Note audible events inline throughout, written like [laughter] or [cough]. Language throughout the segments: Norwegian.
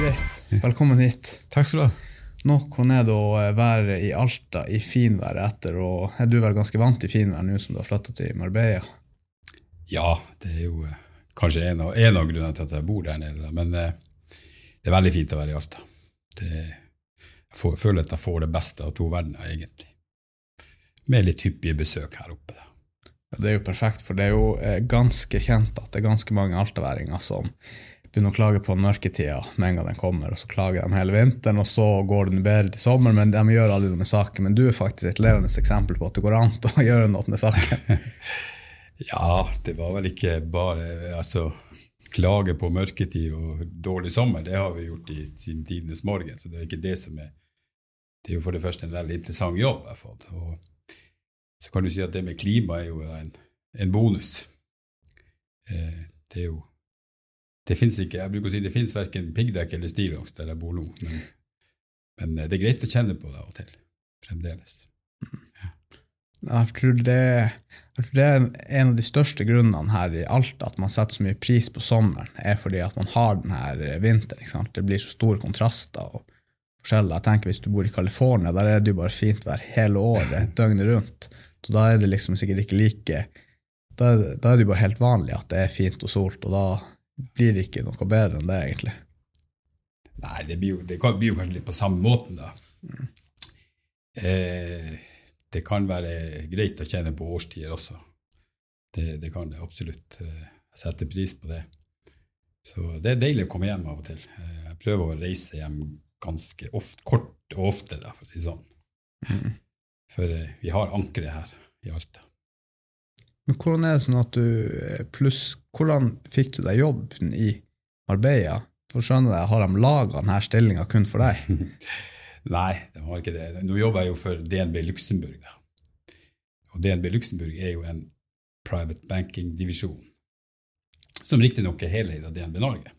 Greit. Velkommen hit. Takk skal du ha. Nå, hvordan er det å eh, være i Alta i finværet etter, og er du vel ganske vant til finvær nå som du har flytta til Marbella? Ja, det er jo eh, kanskje en av, en av grunnene til at jeg bor der nede. Men eh, det er veldig fint å være i Alta. Det, jeg får, føler at jeg får det beste av to verdener, egentlig. Med litt hyppige besøk her oppe. Da. Det er jo perfekt, for det er jo ganske kjent at det er ganske mange altaværinger som begynner å klage på mørketida med en gang den kommer, og så klager de hele vinteren, og så går det bedre til sommer, men de gjør aldri noe med saken. Men du er faktisk et levende eksempel på at det går an å [laughs] gjøre noe med saken. [laughs] ja, det var vel ikke bare altså, klage på mørketid og dårlig sommer, det har vi gjort i, siden tidenes morgen, så det er ikke det som er Det er jo for det første en veldig interessant jobb jeg har fått. Og så kan du si at det med klima er jo en, en bonus. Eh, det er jo det fins ikke Jeg bruker å si det fins verken piggdekk eller stillongs der jeg bor nå, men, men, eh, det er greit å kjenne på det av og til. Fremdeles. Ja. Jeg, tror det, jeg tror det er en av de største grunnene her i Alta at man setter så mye pris på sommeren, er fordi at man har denne vinteren. Det blir så store kontraster og forskjeller. Jeg tenker Hvis du bor i California, der er det jo bare fint vær hele året, [clears throat] døgnet rundt. Så da er det liksom sikkert ikke like Da, da er det jo bare helt vanlig at det er fint og solt, og da blir det ikke noe bedre enn det, egentlig. Nei, det blir jo, det blir jo kanskje litt på samme måten, da. Mm. Eh, det kan være greit å kjenne på årstider også. Det, det kan det absolutt. Eh, jeg setter pris på det. Så det er deilig å komme hjem av og til. Eh, jeg prøver å reise hjem ganske ofte, kort og ofte, da, for å si det sånn. Mm. For eh, vi har ankeret her i Alta. Men hvordan er det sånn at du eh, Pluss, hvordan fikk du deg jobb i Marbella? For skjønner jeg, Har de laga denne stillinga kun for deg? [laughs] Nei, de har ikke det. Nå jobber jeg jo for DNB Luxembourg. Og DNB Luxembourg er jo en private banking-divisjon, som riktignok er heleid av DNB Norge.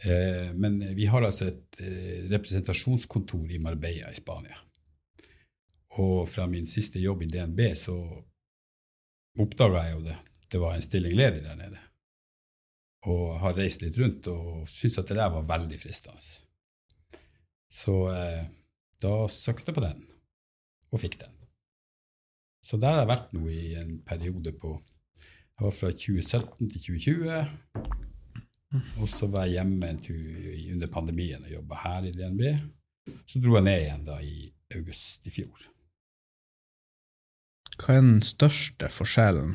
Eh, men vi har altså et eh, representasjonskontor i Marbella i Spania. Og fra min siste jobb i DNB så oppdaga jeg jo det. Det var en stilling ledig der nede. Og har reist litt rundt og syntes at det der var veldig fristende. Så eh, da søkte jeg på den, og fikk den. Så der har jeg vært nå i en periode på Jeg var fra 2017 til 2020. Og så var jeg hjemme under pandemien og jobba her i DNB. Så dro jeg ned igjen da i august i fjor. Hva er den største forskjellen,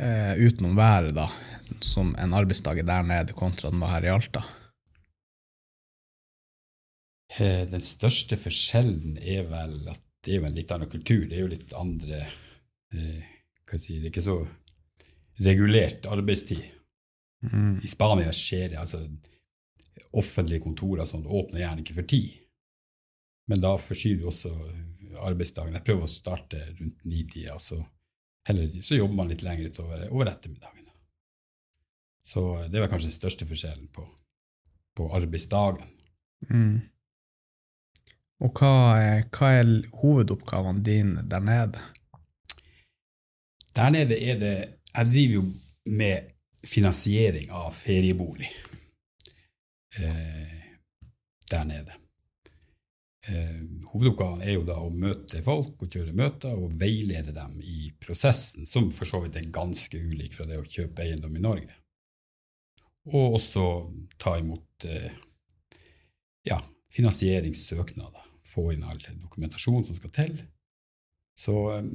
eh, utenom været, da, som en arbeidsdag der nede kontra den var her i Alta? Eh, den største forskjellen er vel at det er jo en litt annen kultur. Det er jo litt andre eh, hva si, Det er ikke så regulert arbeidstid. Mm. I Spania skjer det altså Offentlige kontorer som åpner gjerne ikke for tid. Men da forskyver du også arbeidsdagen. Jeg prøver å starte rundt nitida, så, så jobber man litt lenger utover over ettermiddagen. Så det var kanskje den største forskjellen på, på arbeidsdagen. Mm. Og hva er, hva er hovedoppgavene dine der nede? Der nede er det Jeg driver jo med finansiering av feriebolig eh, der nede. Eh, hovedoppgaven er jo da å møte folk og kjøre møter og veilede dem i prosessen, som for så vidt er ganske ulik fra det å kjøpe eiendom i Norge. Og også ta imot eh, ja, finansieringssøknader, få inn all dokumentasjon som skal til. Så eh,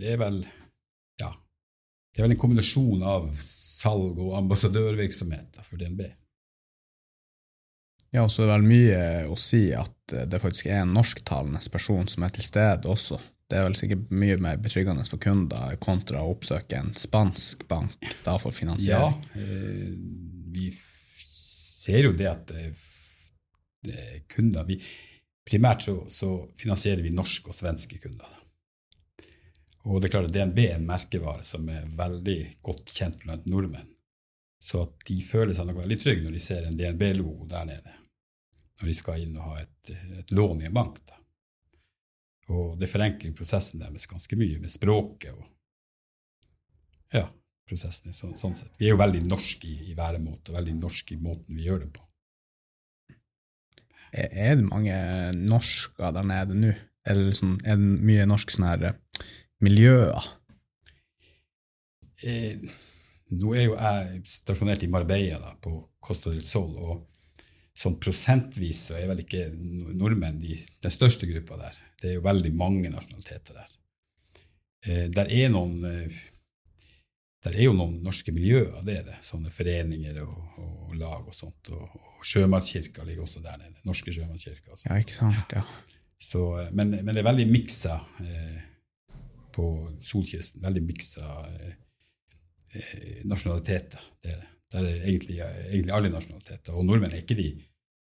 det er vel ja, det er vel en kombinasjon av salg og ambassadørvirksomhet for DNB. Ja, og så er det vel mye å si at eh, det faktisk er en norsktalende person som er til stede også. Det er vel sikkert mye mer betryggende for kunder kontra å oppsøke en spansk bank da for finansiering. Ja, eh, vi ser jo det at eh, kunder vi, Primært så, så, finansierer vi norske og svenske kunder. Og det er klart at DNB er en merkevare som er veldig godt kjent blant nordmenn. Så de føler seg nok veldig trygge når de ser en DNB-logo der nede når de skal inn og ha et, et lån i en bank. Da. Og det forenkler prosessen deres ganske mye med språket og ja, prosessen. Så, sånn sett. Vi er jo veldig norske i, i væremåte og veldig norske i måten vi gjør det på. Er, er det mange norsker der nede nå? Eller liksom, er det mye norsk sånn her eh, miljøer? Eh, nå er jo jeg stasjonert i Marbella, da, på Costa del Sol, og sånn prosentvis så er vel ikke nordmenn de, den største gruppa der. Det er jo veldig mange nasjonaliteter der. Eh, der er noen eh, der er jo noen norske miljøer, det er det. Sånne foreninger og, og lag og sånt. Og, og Sjømannskirka ligger også der nede. Norske Sjømannskirka. Ja, ikke sant? Ja. Så, eh, men, men det er veldig miksa eh, på solkysten. Veldig miksa eh, eh, nasjonaliteter. Det er det. Det er egentlig, egentlig alle nasjonaliteter. Og nordmenn er ikke de,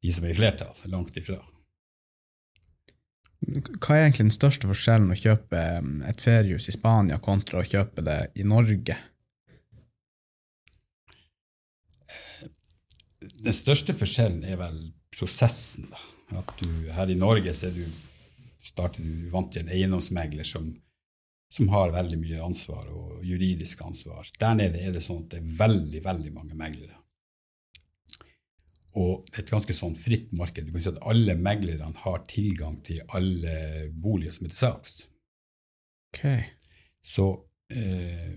de som er i flertall. Langt ifra. Hva er egentlig den største forskjellen å kjøpe um, et feriehus i Spania kontra å kjøpe det i Norge? Den største forskjellen er vel prosessen. da. At du, her i Norge så er du, starter du vant til en eiendomsmegler som, som har veldig mye ansvar og juridisk ansvar. Der nede er det sånn at det er veldig, veldig mange meglere. Og det et ganske sånn fritt marked. Du kan si at Alle meglerne har tilgang til alle boliger som er til salgs. Okay. Så eh,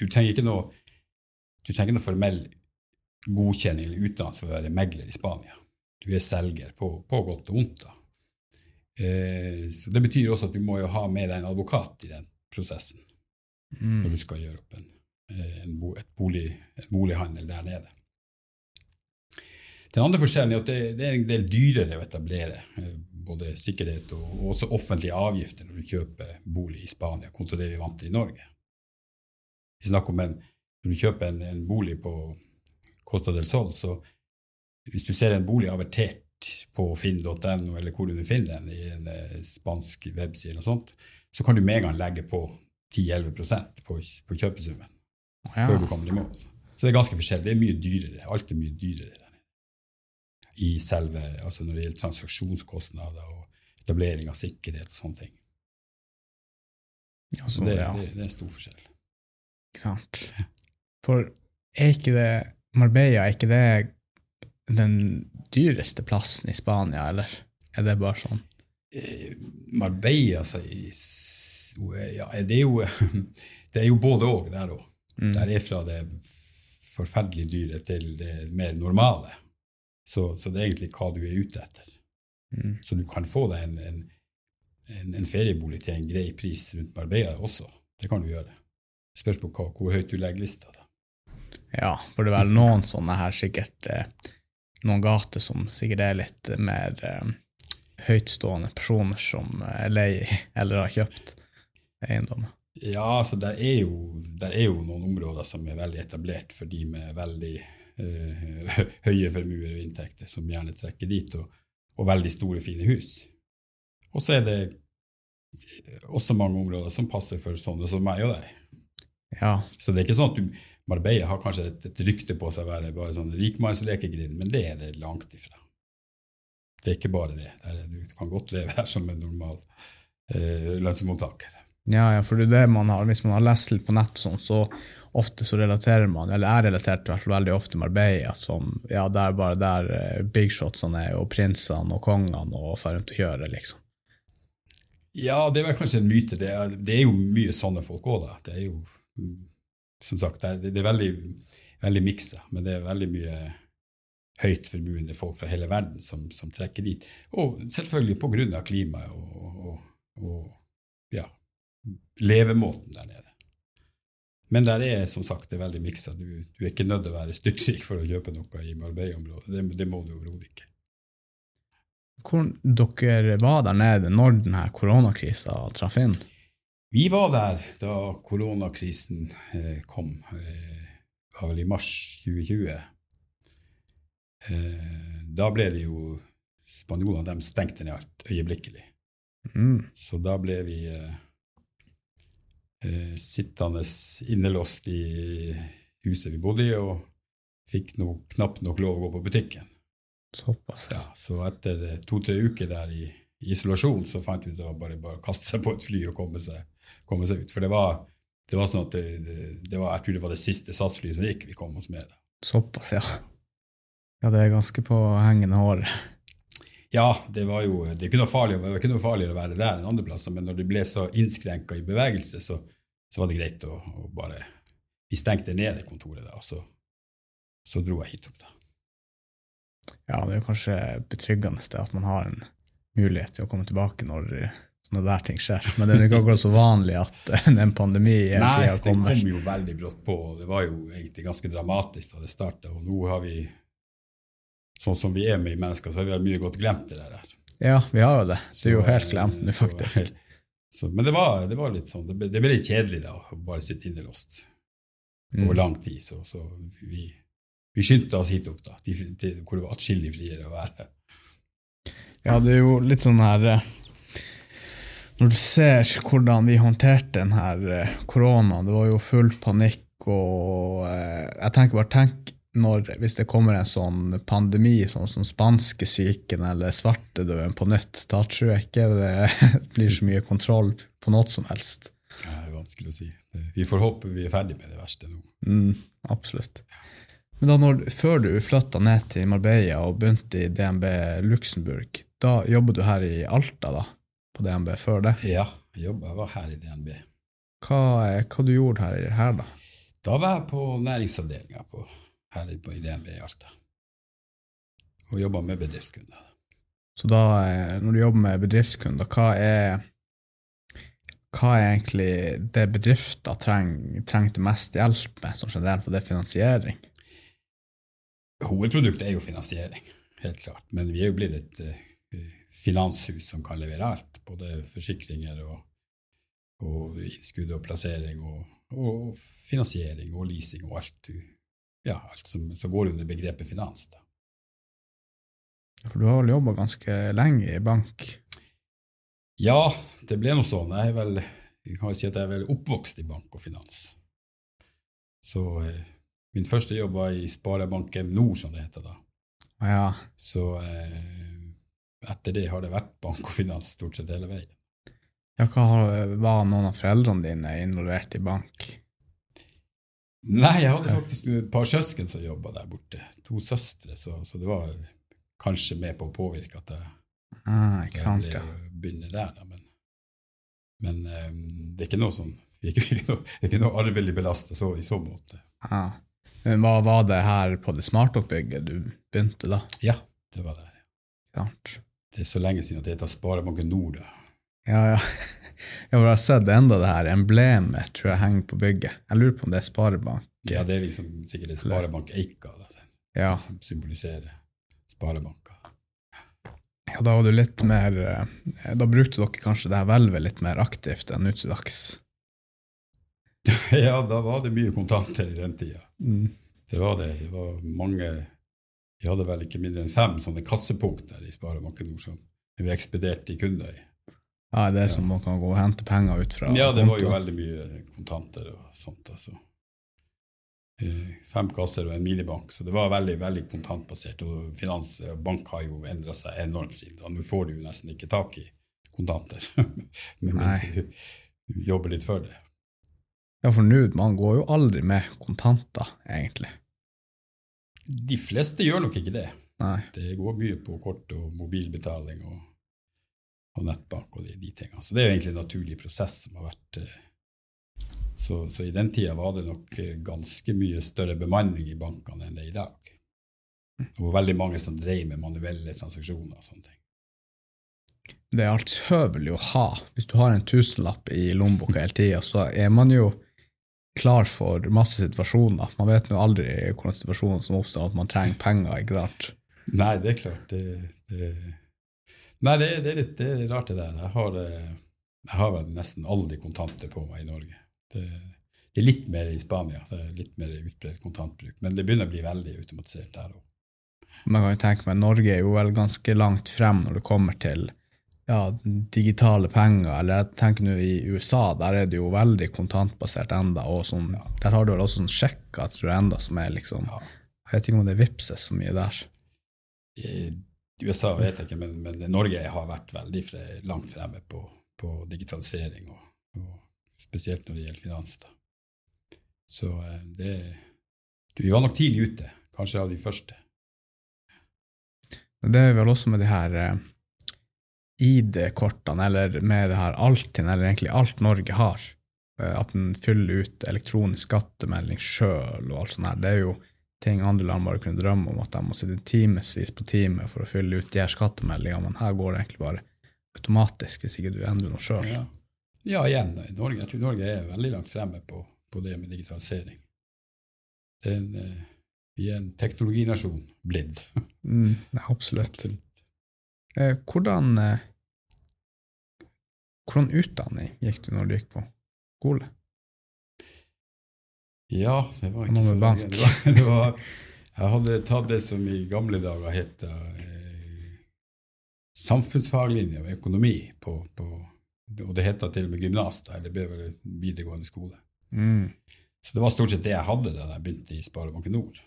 du trenger ikke noe du trenger noe formell godkjenning eller utdannelse for å være megler i Spania. Du er selger på, på godt og vondt. da. Eh, så Det betyr også at du må jo ha med deg en advokat i den prosessen Mm. når du skal gjøre opp en, en, bo, bolig, en bolighandel der nede. Den andre forskjellen er at det, det er en del dyrere å etablere eh, både sikkerhet og, og også offentlige avgifter når du kjøper bolig i Spania, kontra det vi vant til i Norge. Vi snakker om en, Når du kjøper en, en bolig på Costa del Sol, så hvis du ser en bolig avertert på finn.no, eller hvor du finner den, i en eh, spansk webside, eller sånt, så kan du med en gang legge på 10-11% på, på kjøpesummen Ja. før du kommer i mål. Så det er ganske forskjellig. Det er mye dyrere. Alt er mye dyrere der. I selve, altså når det gjelder transaksjonskostnader og etablering av sikkerhet og sånne ting. Ja, Så så, det, ja. det, det er en stor forskjell. Ikke sant. For er ikke det Marbella, er ikke det den dyreste plassen i Spania, eller er det bare sånn? Eh, Marbella altså, ja, det, er jo, [laughs] det er jo både òg der òg. Mm. Der er fra det forferdelig dyre til det mer normale. Så, så det er egentlig hva du er ute etter. Mm. Så du kan få deg en, en, en, en feriebolig til en grei pris rundt Marbella også. Det kan du gjøre. Spørs på hva, hvor høyt du legger lista. Da. Ja, for det er vel noen sånne her sikkert eh, Noen gater som sikkert er litt mer eh, høytstående personer som er lei [laughs] eller har kjøpt eiendommer. Ja, altså det er, jo, det er jo noen områder som er veldig etablert for de med veldig eh, [laughs] høye formuer og inntekter, som gjerne trekker dit, og, og veldig store, fine hus. Og så er det også mange områder som passer for sånne som meg og deg. Ja, Så det er ikke sånn at du, Marbella har kanskje et, et rykte på seg å være bare sånn rikmannslekegrind, men det er det langt ifra. Det er ikke bare det. det er, du kan godt leve her som en normal eh, lønnsmottaker. ja, ja for det er det man har, hvis man har lest litt på nett sånn, så ofte så relaterer man, eller jeg relaterte i hvert fall veldig ofte Marbella som ja, det er bare der bigshotsene big shotsene er, og prinsene og kongene og får rundt og kjøre, liksom. Ja, det er vel kanskje en myte. Det er, det er jo mye sånne folk òg, da. Det er jo, mm, som sagt, det er, veldig, veldig miksa, men det er veldig mye høyt formuende folk fra hele verden som, som trekker dit. Og selvfølgelig på grunn av klimaet og, og, og ja, levemåten der nede. Men der er som sagt det er veldig miksa. Du, du er ikke nødt til å være styrtrik for å kjøpe noe i Marbella-området. Det, det må du overhodet ikke. Hvor dere var der nede når denne koronakrisa traff inn? Vi var der da koronakrisen eh, kom. Eh, det var vel i mars 2020. Eh, da ble det jo Spanjolene de stengte ned alt øyeblikkelig. Mm. Så da ble vi eh, eh, sittende innelåst i huset vi bodde i, og fikk no, knapt nok lov å gå på butikken. Såpass, ja. Så etter eh, to-tre uker der i, i isolasjon, så fant vi ut at bare, bare å kaste seg på et fly og komme seg, komme seg ut. For det var, det var sånn at det, det, var, jeg tror det var det siste SAS-flyet som gikk, vi kom oss med. Såpass, ja. Ja, det er ganske på hengende håret. Ja, det var jo det er ikke noe farlig, det var ikke noe farligere å være der enn andre plasser, men når det ble så innskrenka i bevegelse, så, så, var det greit å, å, bare Vi stengte ned det kontoret, da, og så, så dro jeg hit opp, da. Ja, det er kanskje betryggende at man har en mulighet til å komme tilbake når sånne der ting skjer. Men det er ikke akkurat så vanlig at [laughs] en pandemi Nei, den kom jo veldig brått på, og det var jo egentlig ganske dramatisk da det starta. Og nå har vi, sånn som vi er med i mennesker, så har vi mye godt glemt det der. Ja, vi har jo det. Det er jo helt glemt nå, faktisk. [laughs] Så, men det var, det var, litt sånn, det ble, det ble, litt kjedelig da, å bare sitte innelåst over mm. lang tid. Så, så vi, vi, skyndte oss hit opp, da, til, til, hvor det var atskillig friere å være. Ja, det er jo litt sånn her eh, når du ser hvordan vi håndterte denne eh, koronaen, det var jo full panikk og eh, Jeg tenker bare tenk når, hvis det kommer en sånn pandemi, sånn som spanskesyken eller svartedauden på nytt, da tror jeg ikke det [laughs] blir så mye kontroll på noe som helst. Ja, det er vanskelig å si. Vi får håpe vi er ferdig med det verste nå. Mm, absolutt. Men da når, før du flytta ned til Marbella og begynte i DNB Luxembourg, da jobber du her i Alta, da? På DNB før det? Ja, jeg, jobbet, var her i DNB. Hva, hva du gjorde her, her da? Da var jeg på næringsavdelinga her i DNB i Alta og jobba med bedriftskunder. Så da, eh, når du jobber med bedriftskunder, hva er, hva er egentlig det bedrifter trenger, trengte mest hjelp med, som generelt, for det er finansiering? Hovedproduktet er jo finansiering, helt klart, men vi er jo blitt et uh, finanshus som kan levere alt både forsikringer og, og innskudd og plassering og, og, finansiering og leasing og alt, ja, alt som, som, går under begrepet finans. Da. For du har vel jobba ganske lenge i bank? Ja, det ble noe sånn. Jeg, er vel, jeg kan si at jeg er vel oppvokst i bank og finans. Så eh, min første jobb var i Sparebanken Nord, som det heter da. Ja. Så eh, etter det har det vært bank og finans stort sett hele veien. Ja, hva Var noen av foreldrene dine involvert i bank? Nei, jeg hadde faktisk et par søsken som jobba der borte. To søstre, så, så, det var kanskje med på å påvirke at jeg, ah, ikke sant, jeg ble ja. begynne der. Da. Men, men um, det er ikke noe sånn [laughs] ikke noe, ikke noe arvelig belasta så, i så måte. Ah. Men hva Var det her på det smartoppbygget du begynte da? Ja, det var der. Ja. Det er så lenge siden at det heter Sparebanken Nord. Ja, ja. [laughs] Jeg har sett enda det her emblemet tror jeg henger på bygget. Jeg lurer på om det er Sparebank. Ja, det er liksom sikkert Sparebank Eika da, ja. som symboliserer sparebanker. Ja, da var du litt mer eh, Da brukte dere kanskje det her hvelvet litt mer aktivt enn nå til dags? [laughs] ja, da var det mye kontanter i den tida. Mm. Det var det. Det var mange vi hadde vel ikke mindre enn fem sånne kassepunkter i Sparebanken Nord som vi ekspederte kunder i. Ja, det er som man kan gå og hente penger ut fra? Ja, det var jo veldig mye kontanter og sånt. altså. Eh, fem kasser og en minibank, så det var veldig veldig kontantbasert. Og finans og bank har jo endra seg enormt siden da. Nå får du jo nesten ikke tak i kontanter, [laughs] men du jobber litt for det. Ja, for nå, man går jo aldri med kontanter, egentlig. De fleste gjør nok ikke det. Nei. Det går mye på kort og mobilbetaling og, og nettbank og de, de, tingene. Så det er jo egentlig en naturlig prosess som har vært eh, så, så, i den tida var det nok eh, ganske mye større bemanning i bankene enn det er i dag. Og veldig mange som drev med manuelle transaksjoner og sånne ting. Det er altøvelig å ha. Hvis du har en tusenlapp i lommeboka hele tida, så er man jo klar for masse situasjoner. Man vet jo aldri hvordan situasjonen som oppstår, at man trenger penger. ikke sant? Nei, det er klart. Det, det, nei, det, det, er litt det er rart, det der. Jeg har, eh, jeg har vel nesten aldri kontanter på meg i Norge. Det, det er litt mer i Spania, det er litt mer utbredt kontantbruk. Men det begynner å bli veldig automatisert der òg. Man kan jo tenke meg, Norge er jo vel ganske langt frem når det kommer til ja, digitale penger, eller jeg tenker nå i USA, der er det jo veldig kontantbasert enda, og sånn, ja. der har du vel også sånn sjekker, tror jeg, enda, som er liksom ja. Jeg vet ikke om det vipses så mye der. I USA vet jeg ikke, men, men Norge har vært veldig fre, langt fremme på, på digitalisering, og, og, spesielt når det gjelder finans. Da. Så eh, det Vi var nok tidlig ute, kanskje av de første. Det er vel også med de her eh, ID-kortene, eller med det her Altinn, eller egentlig alt Norge har. Eh, at en fyller ut elektronisk skattemelding sjøl og alt sånt her. Det er jo ting andre land bare kunne drømme om, at de må sitte timevis på time for å fylle ut de her skattemeldingene, men her går det egentlig bare automatisk hvis ikke du endrer noe sjøl. Ja. ja, igjen, Norge, jeg tror Norge er veldig langt fremme på, på det med digitalisering. Det er en, eh, vi er en teknologinasjon blitt. Mm, absolutt. absolutt. Eh, hvordan, eh, hvordan utdanning gikk du når du gikk på skole? Ja, det var ikke så lenge. Det var, det var, jeg hadde tatt det som i gamle dager het eh, samfunnsfaglinje og økonomi, på, på, og det het til og med gymnas, eller det ble vel videregående skole. Mm. Så det var stort sett det jeg hadde da jeg begynte i Sparebanken Nord.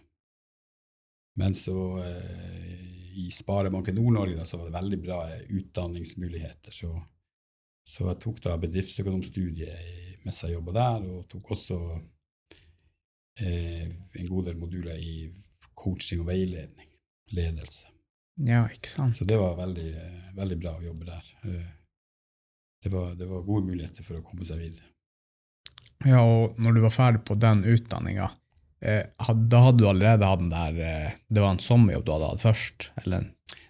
Men så eh, i Sparebanken Nord-Norge så var det veldig bra eh, utdanningsmuligheter. Så, så jeg tok da bedriftsøkonomstudiet med mens jeg jobba der, og tok også eh, en god del moduler i coaching og veiledning, ledelse. Ja, ikke sant? Så det var veldig, veldig bra å jobbe der. Eh, det, var, det var gode muligheter for å komme seg videre. Ja, og når du var ferdig på den utdanninga, da hadde du allerede hatt den der eh, Det var en sommerjobb du hadde hatt først? Eller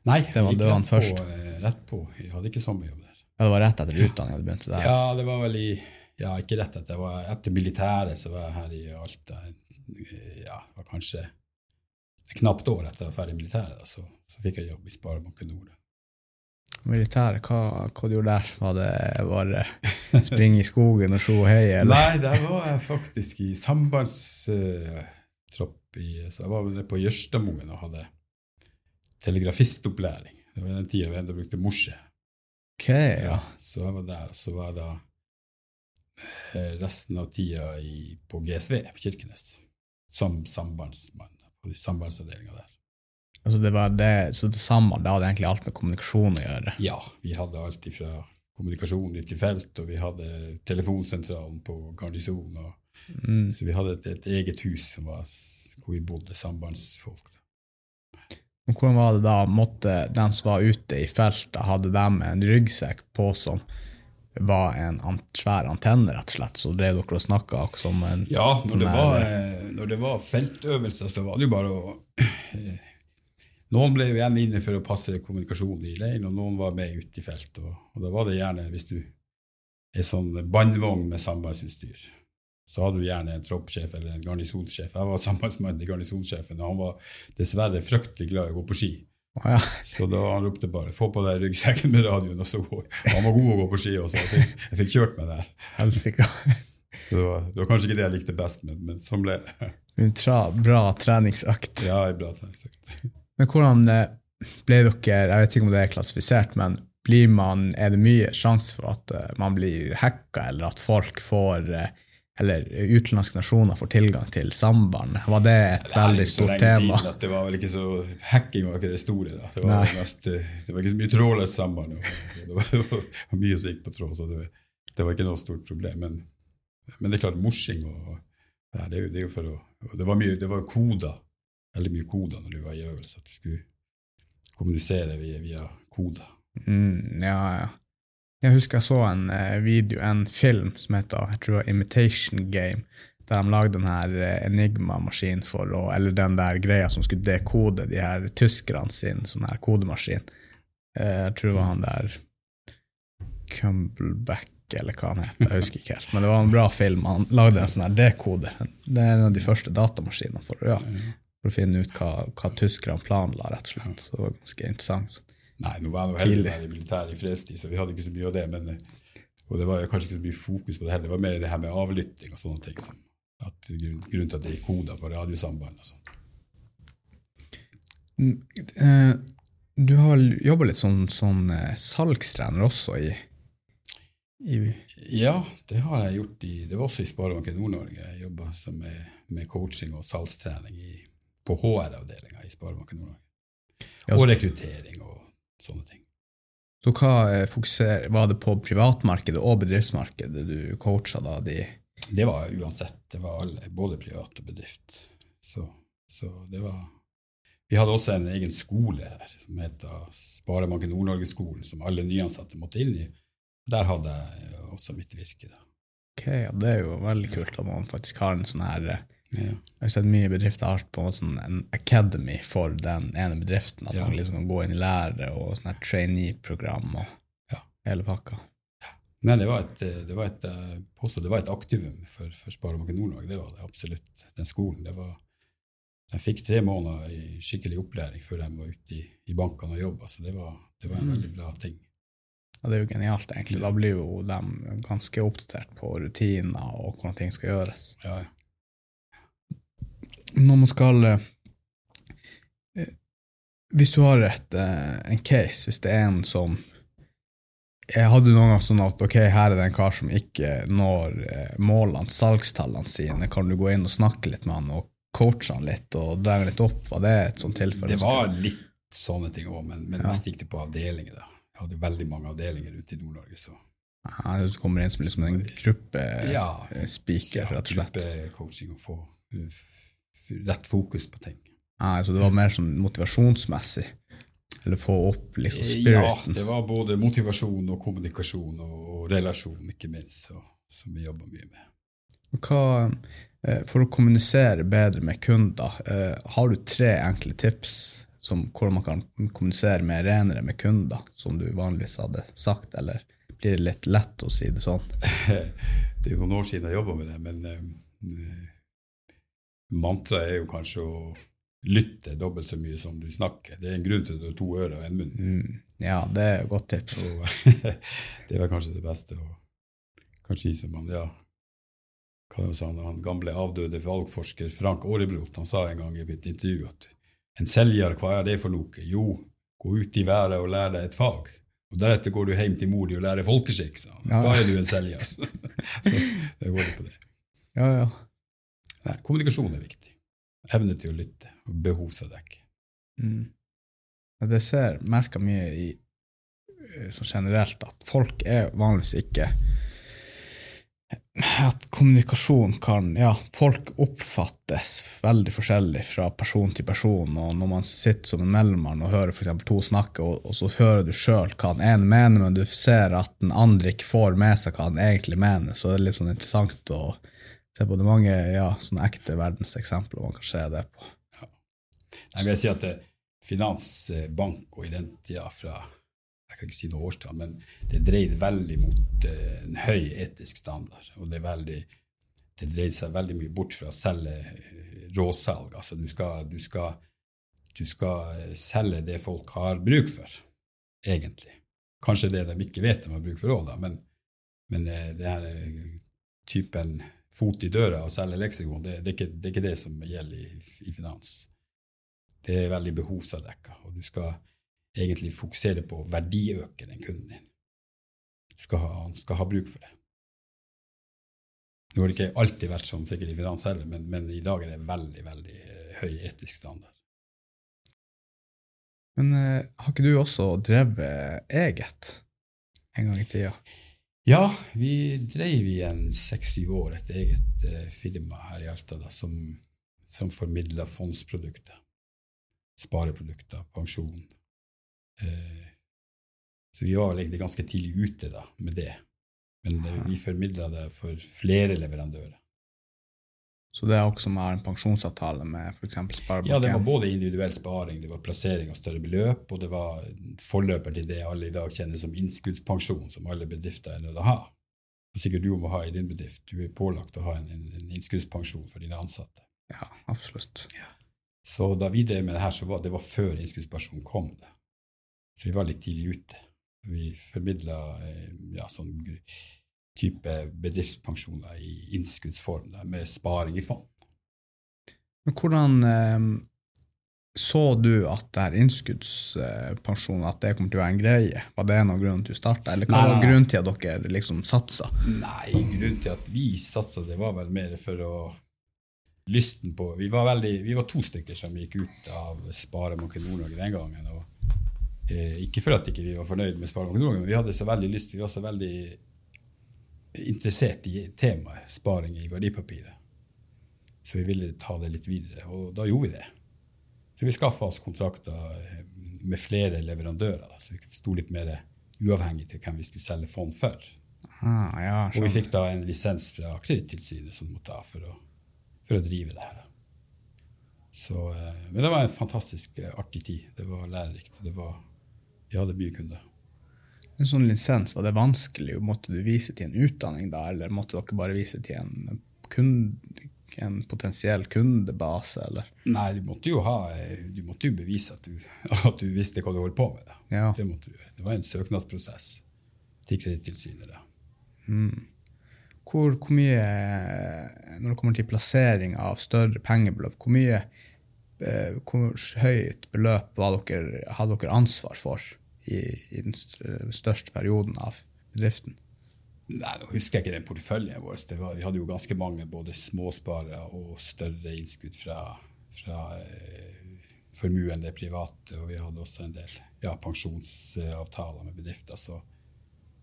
Nei, Det var- jeg gikk det var rett, først. på, eh, rett på. Jeg hadde ikke sommerjobb der. ja, det var rett etter utdanninga du begynte der? Ja, det var vel i Ja, ikke rett etter. Det var etter militæret, så var jeg her i Alta. Ja, det var kanskje et knapt år etter jeg var ferdig i militæret, så, så fikk jeg jobb i Sparebanken Nord. Militæret, hva, hva du gjorde der? Var det bare springe i skogen og sjo og heie? eller? Nei, der var jeg faktisk i sambandstropp i Så jeg var nede på Jørstadmoen og hadde telegrafistopplæring. Det var den tida vi enda brukte morse. Ok, ja. Så jeg var der, og så var jeg da eh, resten av tida i, på GSV på Kirkenes som sambandsmann på sambandsavdelinga der. Altså det var det, så det samme, det hadde egentlig alt med kommunikasjon å gjøre? Ja, vi hadde alt fra kommunikasjon ut i felt, og vi hadde telefonsentralen på garnisonen. og- Mm. Så vi hadde et, et eget hus som var, hvor vi bodde, sambandsfolk. Men hvordan var det da, måtte de som var ute i feltet, hadde de en ryggsekk på som var en svær antenne, rett og slett, så drev dere og snakka som en Ja, når sånn det, var, eh, når det var feltøvelser, så var det jo bare å eh, Noen ble jo igjen inne for å passe kommunikasjonen i leiren, og noen var med ute i felt. Og, og da var det gjerne, hvis du er sånn bandvogn med sambandsutstyr, så hadde du gjerne en troppssjef eller en garnisonssjef. Jeg var sambandsmann til garnisonssjefen, og han var dessverre fryktelig glad i å gå på ski. Ja. Så da han ropte bare 'få på deg ryggsekken med radioen', og så gå. Han var god å gå på ski også, jeg fikk, jeg fikk kjørt meg der. Helsika. Det, var, det var kanskje ikke det jeg likte best, men, men sånn ble det. En tra- Bra treningsøkt. Ja, en bra treningsøkt. Men hvordan eh, ble dere, jeg vet ikke om det er klassifisert, men blir man, er det mye sjanse for at eh, man blir hacka, eller at folk får eh, eller utenlandske nasjoner får tilgang til samband? Var det et Det veldig stort tema? siden at det var vel ikke så Hacking var ikke det store. da. Det var, mest, det var ikke så mye trådløst samband. Det, var, det var [laughs] mye som gikk på tråd, så det, det var ikke noe stort problem. Men, men det er klart, morsing og det, det, er jo- det er jo for å Det var mye, det var koder, veldig mye koder når du var i øvelse. At du skulle kommunisere via, via koder. Mm, ja, ja. Jeg husker jeg så en eh, video, en film som heter jeg tror Imitation Game, der de lagde den her eh, Enigma-maskinen for å Eller den der greia som skulle dekode de her tyskerne sin sånn her kodemaskin. Eh, jeg tror det var han der Cumbleback, eller hva han het. Jeg husker ikke helt. Men det var en bra film. Han lagde en sånn her dekoder. Det er en av de første datamaskinene for, ja, for å finne ut hva, hva tyskerne planla, rett og slett. Så det var ganske interessant. Nei, nå var jeg heller være i militæret i fredstid, så vi hadde ikke så mye av det. Men, eh, og det var kanskje ikke så mye fokus på det heller. Det var mer det her med avlytting og sånne ting. Som, at grunnen til at det gikk koder på radiosamband og sånn. Du har jobba litt som sånn eh, salgstrener også i, i Ja, det har jeg gjort i Det var også i Sparebanken Nord-Norge. Jeg jobba med, med coaching og salgstrening i, på HR-avdelinga i Sparebanken Nord-Norge. Og rekruttering og sånne ting. Så hva eh, fokuser, var det på privatmarkedet og bedriftsmarkedet du coacha da de Det var uansett. Det var alle, både privat og bedrift. Så, så det var Vi hadde også en egen skole her som heter Sparebanken Nord-Norge-skolen, som alle nyansatte måtte inn i. Der hadde jeg også mitt virke. da. Ok, ja, Det er jo veldig kult at man faktisk har en sånn her eh, Ja. Jeg har sett mye bedrifter har på en sånn en academy for den ene bedriften. At Ja. man liksom kan gå inn i lære og sånn trainee-program og Ja. hele pakka. Nei, det var et, det var et, eh, påstå, det var et aktivum for, for Sparebanken Nord-Norge. Det var det absolutt. Den skolen. det var De fikk tre måneder i skikkelig opplæring før de var ute i, i bankene og jobba, så det var, det var en Mm. veldig bra ting. Ja, det er jo genialt, egentlig. Da blir jo de ganske oppdatert på rutiner og hvordan ting skal gjøres. Ja, ja. Når man skal eh, Hvis du har et, eh, en case, hvis det er en som Jeg hadde noen ganger sånn at ok, her er det en kar som ikke når eh, målene, salgstallene sine. Kan du gå inn og snakke litt med han og coache han litt og dra litt opp? Var det et sånt tilfelle? Det var litt sånne ting òg, men, men Ja. mest gikk det på avdelinger. da. Jeg hadde veldig mange avdelinger ute i Nord-Norge, så Ja, du kommer inn som liksom en gruppe Ja. rett og slett. Gruppecoaching og få rett fokus på ting. Nei, så det var mer sånn motivasjonsmessig? Eller få opp liksom Ja, det var både motivasjon og kommunikasjon og, og relasjon, ikke minst, så, som vi jobba mye med. Hva, eh, for å kommunisere bedre med kunder, eh, har du tre enkle tips som hvordan man kan kommunisere mer renere med kunder, som du vanligvis hadde sagt, eller blir det litt lett å si det sånn? [laughs] Det er jo noen år siden jeg jobba med det, men eh, mantraet er jo kanskje å lytte dobbelt så mye som du snakker. Det er en grunn til at du har to ører og en munn. Mm, ja, det er et godt tips. Og [laughs] det var kanskje det beste å kanskje som han, ja, hva det han, han gamle avdøde valgforsker Frank Aarebrot, han sa en gang i et intervju at en selger, hva er det for noe? Jo, gå ut i været og lære deg et fag. Og deretter går du hjem til mor di og lærer folkeskikk, sa han. Ja. Da er du en selger. [laughs] Så det går det på det. Ja, ja. Nei, kommunikasjon er viktig. Evne til å lytte og behovsavdekke. Mm. Det ser merka mye i eh, sånn generelt at folk er vanligvis ikke At kommunikasjon kan Ja, folk oppfattes veldig forskjellig fra person til person, og når man sitter som en mellommann og hører f.eks. to snakke, og, og så hører du sjøl hva den ene mener, men du ser at den andre ikke får med seg hva den egentlig mener, så det er litt sånn interessant å se på. Det mange ja, sånne ekte verdenseksempler man kan se det på. Jeg vil si at finansbank finans, eh, og i den tida fra jeg kan ikke si noe årstall, men det dreide veldig mot eh, en høy etisk standard. Og det, veldig, det dreide seg veldig mye bort fra å selge eh, råsalg. Altså du skal, du skal, du skal eh, selge det folk har bruk for, egentlig. Kanskje det de ikke vet de har bruk for òg, men, men eh, det her eh, typen fot i døra og selge leksikon, det, det, er ikke, det er ikke det som gjelder i, i finans. Det er veldig behovsavdekka, og du skal egentlig fokusere på å verdiøke den kunden din. Du skal ha, han skal ha bruk for det. Nå har det ikke alltid vært sånn sikkert i finans heller, men, men i dag er det veldig, veldig eh, høy etisk standard. Men eh, har ikke du også drevet eget en gang i tida? Ja, vi drev i en seks-syv år et eget eh, firma her i Alta da, som, som formidla fondsprodukter. Spareprodukter, pensjon. Eh, så vi var egentlig ganske tidlig ute da, med det. Men eh, vi formidla det for flere leverandører. Så det er også med en pensjonsavtale med f.eks. Sparebanken? Ja, det var både individuell sparing, det var plassering av større beløp, og det var forløper til det alle i dag kjenner som innskuddspensjon, som alle bedrifter er nødt til å ha. Og sikkert du må ha i din bedrift. Du er pålagt å ha en, en, en innskuddspensjon for dine ansatte. Ja, absolutt. Så da vi drev med det her, så var det var før innskuddspensjon kom. det. Så vi var litt tidlig ute. Vi formidla eh, ja, sånn type bedriftspensjoner i innskuddsform, da, med sparing i fond. Men hvordan eh, så du at det her innskuddspensjon at det kommer til å være en greie? Var det en av grunnene til å starte, eller hva Nei, var grunnen til at dere liksom satsa? Nei, grunnen til at vi satsa, det var vel mer for å Lysten på Vi var, veldig, vi var to stykker som gikk ut av Sparebanken Nord-Norge den gangen. og eh, Ikke for at ikke vi var fornøyd med Sparebanken Nord-Norge, men vi hadde så veldig lyst, vi var så veldig interessert i temaet sparing i verdipapiret. Så vi ville ta det litt videre, og da gjorde vi det. Så vi skaffa oss kontrakter eh, med flere leverandører, så vi sto litt mer uavhengig til hvem vi skulle selge fond for. Ah, ja, Og vi fikk da en lisens fra Kredittilsynet som måtte ha for å, for å drive det her. Så, eh, men det var en fantastisk eh, artig tid. Det var lærerikt. Det var, vi hadde mye kunder. En sånn lisens, var det vanskelig? Måtte du vise til en utdanning da, eller måtte dere bare vise til en, kunde, en potensiell kundebase, eller? Nei, du måtte jo, ha, du måtte jo bevise at du, [laughs] at du visste hva du holdt på med. Ja. Det måtte du gjøre. Det var en søknadsprosess til Kredittilsynet. da. Hvor, hvor mye, når det kommer til plassering av større pengebeløp, hvor mye eh, hvor høyt beløp dere, hadde dere ansvar for i, i den største perioden av bedriften? Nei, nå husker jeg ikke den porteføljen vår. Det var, vi hadde jo ganske mange både småsparere og større innskudd fra, fra eh, formuende private, og vi hadde også en del ja, pensjonsavtaler med bedrifter. Så,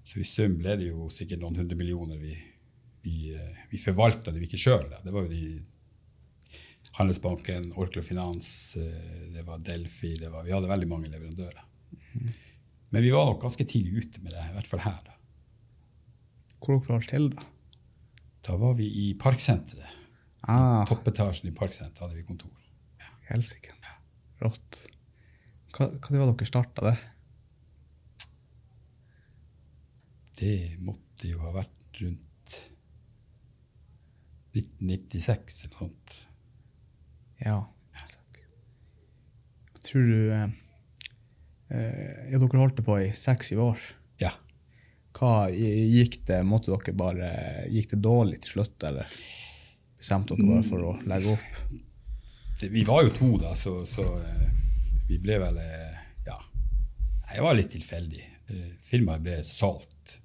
så i sum ble det jo sikkert noen hundre millioner vi, vi, eh, vi forvalta det vi ikke sjøl. Det var jo de Handelsbanken, Orkla Finans, eh, det var Delphi det var, Vi hadde veldig mange leverandører. Men vi var nok ganske tidlig ute med det, i hvert fall her. da. Hvor dere holdt til, da? Da var vi i Parksenteret. Ah, Toppetasjen i Parksenteret hadde vi kontor. helsike. Rått. Hva, hva det var dere starta det? Det måtte jo ha vært rundt 1996 eller noe sånt. Ja. Tror du eh, Ja, dere holdt det på i seks-syv år. Ja. Hva gikk det Måtte dere bare Gikk det dårlig til slutt, eller bestemte dere bare for å legge opp? Det, vi var jo to da, så, så eh, vi ble vel eh, Ja. Jeg var litt tilfeldig. Eh, Firmaet ble solgt,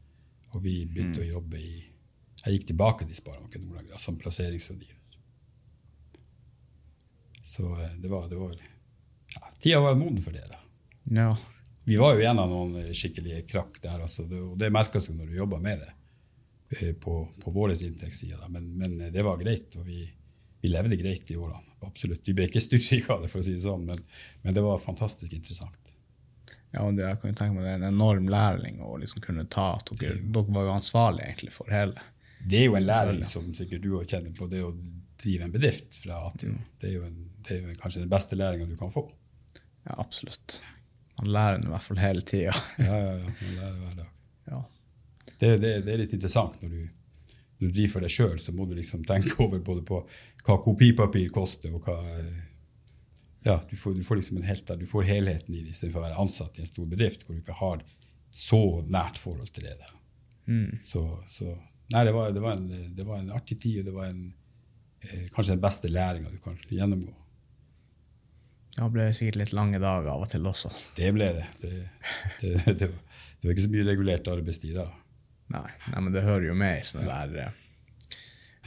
og vi begynte å jobbe i Jeg gikk tilbake til Sparebanken da, som plasseringsrådgiver. Så eh, det var, det var ja, Tida var moden for det. da. Ja. Vi var jo gjennom noen eh, skikkelige krakk der, altså. det, og det merkes jo når du jobber med det eh, på, på vår inntektsside. Men, men eh, det var greit, og vi, vi levde greit i årene. Absolutt. Vi ble ikke styrtrike av det, for å si det sånn, men, men det var fantastisk interessant. ja og det, jeg kan jo tenke meg det er en enorm læring å liksom kunne ta at dere, dere var jo ansvarlige egentlig for hele. Det er jo en læring som sikkert du har kjenner på, det å drive en bedrift fra A til Å. Det er jo, en, det er jo kanskje den beste læringa du kan få. Ja, absolutt. Man lærer i hvert fall hele tida. Ja, ja, ja. Man lærer hver dag. Ja. det, det, det er litt interessant når du, når du driver for deg sjøl, så må du liksom tenke over både på hva kopipapir koster, og hva Ja, du får, du får liksom en helt, du får helheten i det, istedenfor å være ansatt i en stor bedrift hvor du ikke har så nært forhold til det. da. Så, så Nei, det var, det, var en, det var en artig tid, og det var en, eh, kanskje den beste læringa du kan gjennomgå. Ja, det ble sikkert litt lange dager av og til også. Det ble det. Det, det, det, var, det var ikke så mye regulert arbeidstid da. Nei, nei men det hører jo med i sånne der eh,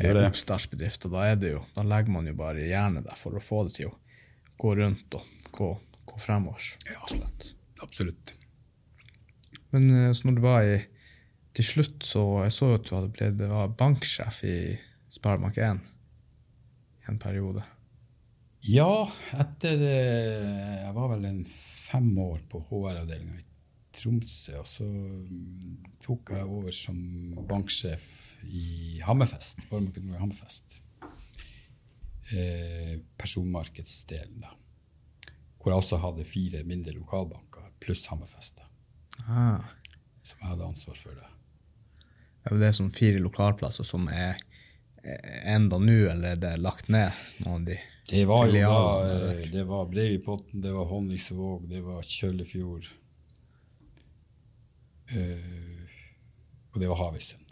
Gjør det. oppstartsbedrift, og da da legger man jo bare hjernen der for å få det til å gå rundt og gå, gå fremover. Ja. slett. Absolutt. Men eh, så når du var i til slutt, så jeg så at du hadde blitt banksjef i Sparebank1 i en periode. Ja, etter eh, Jeg var vel en fem år på HR-avdelinga i Tromsø, og så mm, tok jeg over som banksjef i Hammerfest. Hammerfest. Eh, personmarkedsdelen, da. Hvor jeg også hadde fire mindre lokalbanker pluss Hammerfest, Ah. som jeg hadde ansvar for. det. Er det sånn fire lokalplasser som er er enda nå, eller er det lagt ned? noen av de? Det var jo da eh? Det var Breivipotten, det var Honningsvåg, det var Kjøllefjord. Uh, og det var Havisen.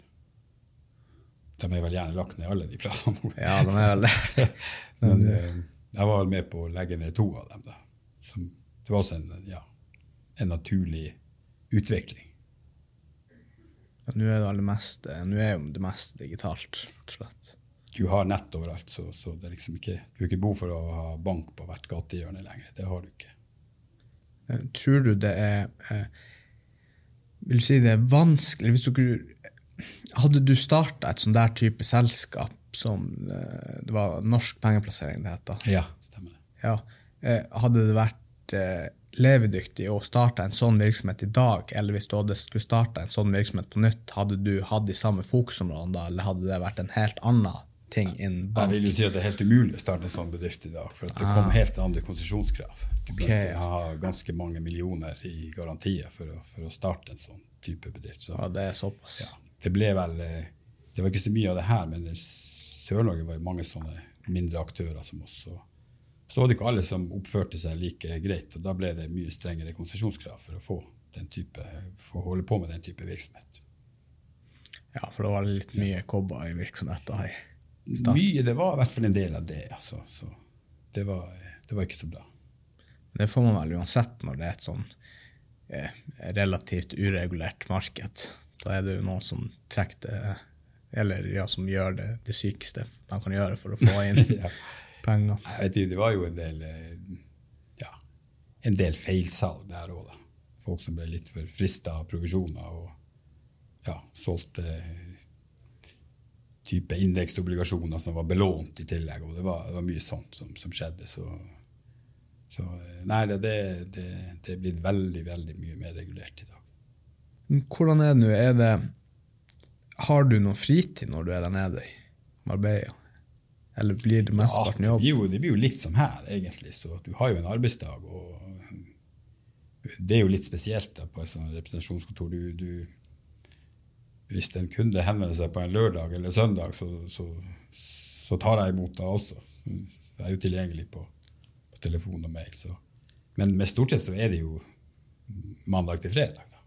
De er vel gjerne lagt ned alle de plassene. [laughs] Ja, de er vel det. [laughs] Men uh, jeg var vel med på å legge ned to av dem. da. Som, det var også en, ja, en naturlig utvikling. Nå er det aller meste, nå er jo det meste digitalt, rett og slett. Du har nett overalt, så, så det er liksom ikke, du har ikke behov for å ha bank på hvert gatehjørne lenger. Det har du ikke. Eh, Tror du det er eh, Vil du si det er vanskelig hvis dere, Hadde du starta et sånn der type selskap som eh, Det var norsk pengeplassering det heter. Ja, stemmer det. Ja. hadde det vært levedyktig å starte en sånn virksomhet i dag, eller hvis du hadde skulle starte en sånn virksomhet på nytt, hadde du hatt de samme fokusområdene da, eller hadde det vært en helt annen ting innen Jeg vil jo si at det er helt umulig å starte en sånn bedrift i dag, for det Ah. kom helt andre konsesjonskrav. Du Ok. burde ha ganske mange millioner i garantier for å, for å starte en sånn type bedrift. Så Ja, det er såpass. ja, det ble vel eh, Det var ikke så mye av det her, men i Sør-Norge var det mange sånne mindre aktører som oss. Så, så var det ikke alle som oppførte seg like greit, og da ble det mye strengere konsesjonskrav for å få, den type, å holde på med den type virksomhet. Ja, for det var litt mye kobber i virksomheten her. Mye, Det var i hvert fall en del av det. Altså, så det var, det var ikke så bra. Det får man vel uansett når det er et sånn eh, relativt uregulert marked. Da er det jo noen som trekker det, eller ja, som gjør det, det sykeste man kan gjøre for å få inn [laughs] Ja. penger. Jeg vet ikke, Det var jo en del eh, ja, en del feilsalg der òg, da. Folk som ble litt for frista av provisjoner og ja, solgte type indeksobligasjoner som var belånt i tillegg. og Det var, det var mye sånt som, som skjedde. Så, så eh, nei, det, det, det, det er blitt veldig, veldig mye mer regulert i dag. Hvordan er det nå? Er det Har du noe fritid når du er der nede i Marbella? Eller blir det mesteparten jobb? Ja, det blir jo litt som her, egentlig. Så du har jo en arbeidsdag, og det er jo litt spesielt da, på et sånt representasjonskontor. Du, du, hvis en kunde henvender seg på en lørdag eller søndag, så, så, så tar jeg imot da også. Jeg er jo tilgjengelig på, på telefon og mail. Så. Men, med stort sett så er det jo mandag til fredag. Da.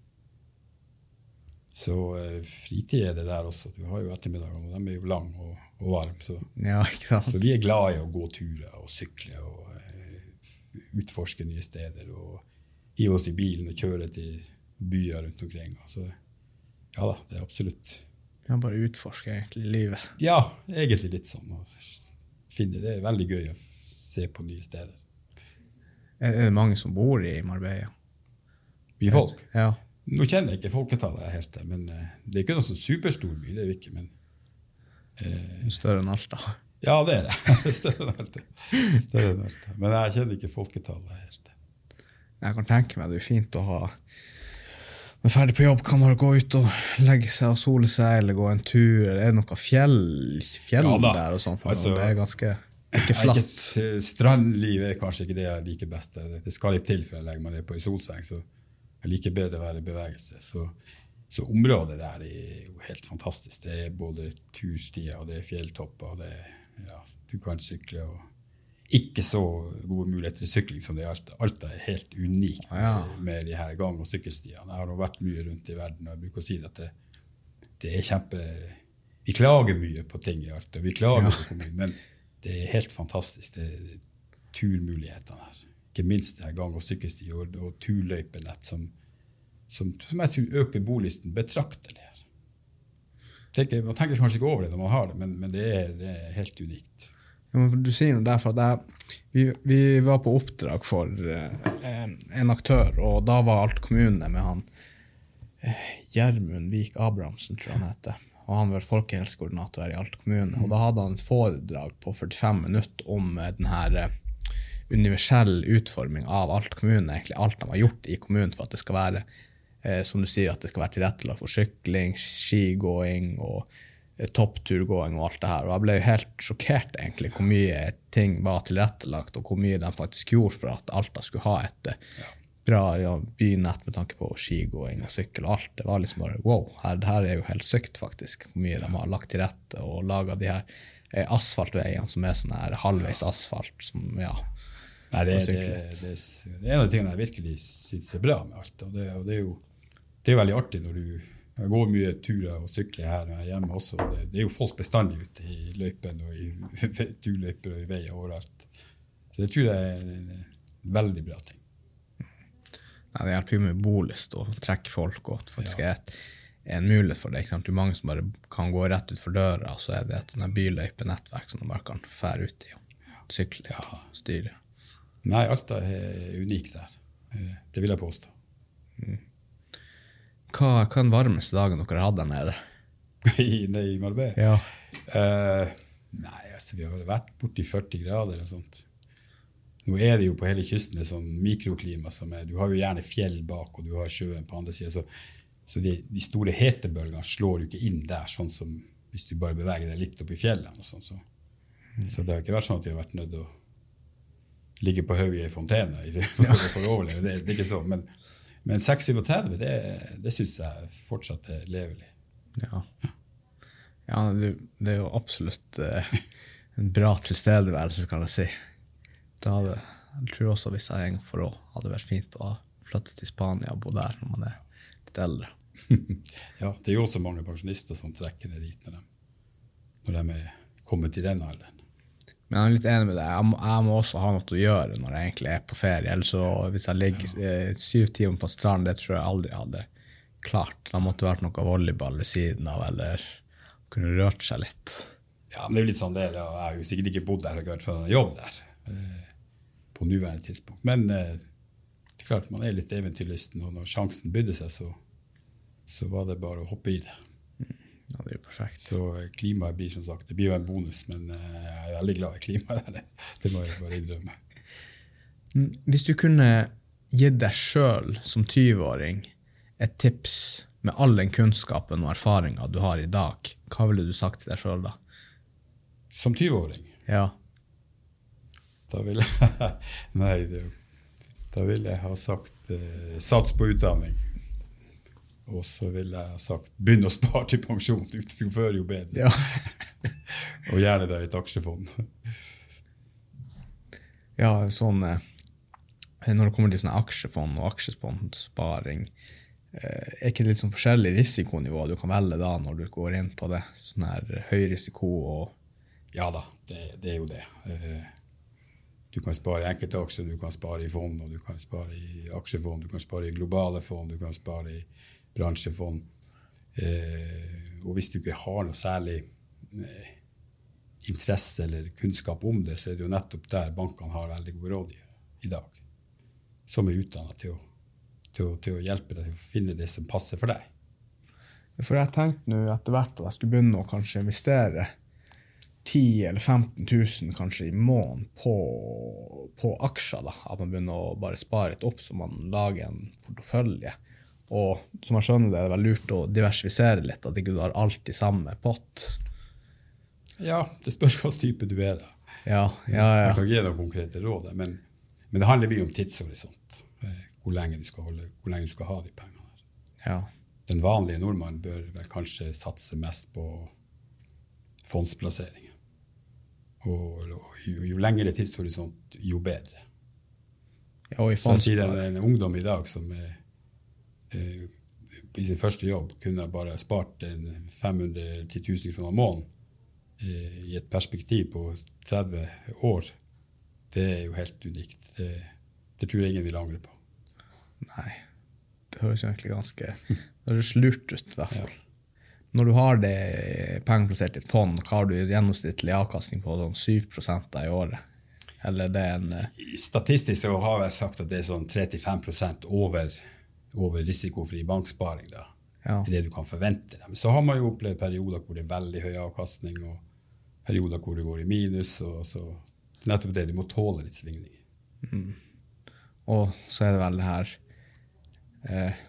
Så eh, fritid er det der også. Du har jo ettermiddagene, og de er jo lange og, og varme. Så, Ja, så vi er glad i å gå turer og sykle og eh, utforske nye steder. Og hive oss i bilen og kjøre til byer rundt omkring. Og Så ja da, det er absolutt Ja, bare utforske egentlig livet. Ja, egentlig litt sånn. finne, det er veldig gøy å se på nye steder. Er det mange som bor i Marbella? Mye folk. Ja. Nå kjenner jeg ikke folketallet helt, men eh, det er ikke noe sånn superstor by. det er jo ikke, men Større enn Alta. [laughs] Ja, det er det. [laughs] Større enn Alta. Større enn Alta. Men jeg kjenner ikke folketallet helt. Jeg kan tenke meg det er fint å ha Når ferdig på jobb, kan man gå ut og legge seg og sole seg, eller gå en tur. eller Er det noe fjell, fjell Ja der og sånt? Altså, det er ganske ikke er flatt. ikke, s- er kanskje ikke det jeg liker best. Det skal litt til før jeg legger meg ned på en solseng, så jeg liker bedre å være i bevegelse. Så, så området der er jo helt fantastisk. Det er både turstier, og det er fjelltopper, og det er, ja, du kan sykle. og ikke så gode muligheter i sykling som det er i Alta. Alta er helt unikt med, Ja. med de her gang- og sykkelstiene. Jeg har nå vært mye rundt i verden, og jeg bruker å si at det, det er kjempe Vi klager mye på ting i Alta, vi klager på mye, men det er helt fantastisk. Det er turmulighetene her. Ikke minst det her gang- og sykkelsti og, og turløypenett som, som, som jeg tror øker bolisten betraktelig her. Tenker, man tenker kanskje ikke over det når man har det, men, men det, er, det er helt unikt. Du sier noe derfor at jeg, vi, vi var på oppdrag for eh, en, en aktør, og da var Alt kommune med han eh, Gjermund Vik Abrahamsen, tror jeg han heter. Og han var folkehelsekoordinator her i Alt kommune. Og da hadde han et foredrag på 45 minutter om eh, den her eh, universell utforming av Alt kommune, egentlig alt de har gjort i kommunen for at det skal være som du sier, at det skal være tilrettelagt for sykling, skigåing og toppturgåing og alt det her. Og jeg ble helt sjokkert egentlig hvor mye ting var tilrettelagt, og hvor mye de faktisk gjorde for at Alta skulle ha et ja. bra ja, bynett med tanke på skigåing og sykkel og alt. Det var liksom bare wow, her, her er jo helt sykt, faktisk, hvor mye de har lagt til rette og laga de her eh, asfaltveiene som er sånn her halvveis asfalt. som, ja, Nei, det, det, det, det, er en av de tingene jeg virkelig syns er bra med alt. Og det, og det, er jo, det er veldig artig når du jeg går mye turer og sykler her når jeg er hjemme også. Det, det er jo folk bestandig ute i løypene og i [laughs] turløyper og i veier overalt. Så det tror jeg er en, en veldig bra ting. Nei, det hjelper jo med bolyst og trekke folk, og at det faktisk er en mulighet for det. Ikke sant? Det er mange som bare kan gå rett utfor døra, og så er det et byløypenettverk som de bare kan fære ut i og sykle litt og styre. Nei, Alta er unikt der. Eh, Det vil jeg påstå. Hva, hva er den varmeste dagen dere har hatt der nede? Nei, [laughs] i Marbella? Ja. Uh, nei, altså, vi har vært borti 40 grader og sånt. Nå er det jo på hele kysten et sånn mikroklima som er Du har jo gjerne fjell bak, og du har sjøen på andre sida. Så, så de, de, store hetebølgene slår jo ikke inn der, sånn som hvis du bare beveger deg litt opp i fjellene. og sånn. Så, så det har ikke vært sånn at vi har vært nødt til å ligge på hodet i ei fontene for, for, for, å overleve. Det, det, er ikke sånn. Men, men 36, det, det syns jeg fortsatt er levelig. Ja. ja det, det, er jo absolutt eh, en bra tilstedeværelse, kan jeg si. Det hadde, jeg tror også hvis jeg en gang for år hadde vært fint å flytte til Spania og bo der når man er litt eldre. [laughs] ja, det er jo også mange pensjonister som trekker ned dit når de, når de er kommet i den alderen. Men jeg er litt enig med deg. Jeg må, jeg må, også ha noe å gjøre når jeg egentlig er på ferie. Eller så hvis jeg ligger. Eh, syv timer på stranden, det tror jeg aldri jeg hadde klart. Da måtte det vært noe volleyball ved siden av, eller kunne rørt seg litt. Ja, men det er jo litt sånn det. er. Jeg har jo sikkert ikke bodd der og vært for jobb der eh, på nåværende tidspunkt. Men eh, det er klart man er litt eventyrlysten, og når sjansen bydde seg, så, så var det bare å hoppe i det. Ja, det er jo perfekt. Så eh, klimaet blir som sagt, det blir jo en bonus, men eh, jeg er veldig glad i klimaet. [laughs] Det, må jeg bare innrømme. Mm, hvis du kunne gitt deg sjøl som 20-åring et tips med all den kunnskapen og erfaringa du har i dag, hva ville du sagt til deg sjøl da? Som 20-åring? Ja. Da ville [laughs] jeg Nei, det, da ville jeg ha sagt eh, sats på utdanning. Og så ville jeg sagt begynn å spare til pensjon. Jo før, jo bedre. Ja. [laughs] og gjerne det i et aksjefond. [laughs] ja, sånn eh, Når det kommer til sånne aksjefond og aksjespondsparing, eh, er ikke det litt sånn forskjellig risikonivå du kan velge da når du går inn på det? Sånn her høy risiko og Ja da, det, det er jo det. Eh, du kan spare i enkelte aksjer, du kan spare i fond, og du kan spare i aksjefond, du kan spare i globale fond, du kan spare i bransjefond. Eh, og hvis du ikke har noe særlig eh, interesse eller kunnskap om det, så er det jo nettopp der bankene har veldig gode rådgivere i dag. Som er utdanna til, til, til, å hjelpe deg til å finne det som passer for deg. For jeg tenkte nå etter hvert at jeg skulle begynne å kanskje investere 10 eller 15 000 kanskje i måneden på, på aksjer. da, At man begynner å bare spare litt opp så man lager en portefølje. Og som jeg skjønner det, er det vel lurt å diversifisere litt, at ikke du har alt i samme pott. Ja, det spørs hvilken type du er, da. Ja, ja, ja. Jeg kan ikke gi noen konkrete råd, men, men, det handler mye om tidshorisont. Eh, hvor lenge du skal, holde, hvor lenge du skal ha de pengene. Ja. Den vanlige nordmannen bør vel kanskje satse mest på fondsplasseringer. Og, og jo, jo lengre tidshorisont, jo bedre. Ja, og i Så jeg sier en, en ungdom i dag som er i sin første jobb kunne jeg bare spart 500 10 000 kroner måneden eh, i et perspektiv på 30 år, det er jo helt unikt. Det, det tror jeg ingen vil angre på. Nei. Det høres egentlig ganske Det høres lurt ut, i hvert fall. Ja. Når du har det penger plassert i fond, hva har du gjennomsnittlig avkastning på sånn 7 i året? Eller det er en uh... Statistisk så har jeg sagt at det er sånn 3-5% over over risikofri banksparing. da. Ja. Det du kan forvente. Men så har man jo opplevd perioder hvor det er veldig høy avkastning, og perioder hvor det går i minus. og så Nettopp det. Du må tåle litt svingninger. Mm. Og så er det vel det her eh,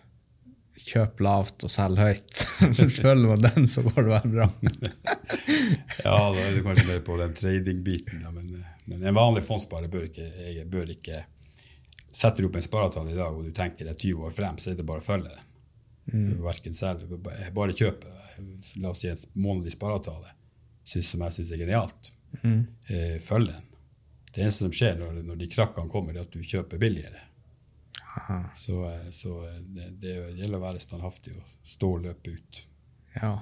Kjøp lavt og selg høyt. [laughs] Følger med den, så går det vel bra. [laughs] ja, da er du kanskje mer på den trading-biten. Men, men, en vanlig fondssparer bør ikke, bør ikke setter du opp en spareavtale i dag og du tenker det er 20 år frem, så er det bare å følge den. Mm. Verken selv, bare kjøpe. La oss si en månedlig spareavtale som jeg syns er genialt. Mm. Eh, følg den. Det eneste som skjer når, når de krakkene kommer, er at du kjøper billigere. Så, eh, så eh, det, det, gjelder å være standhaftig og stå og løpe ut. Ja.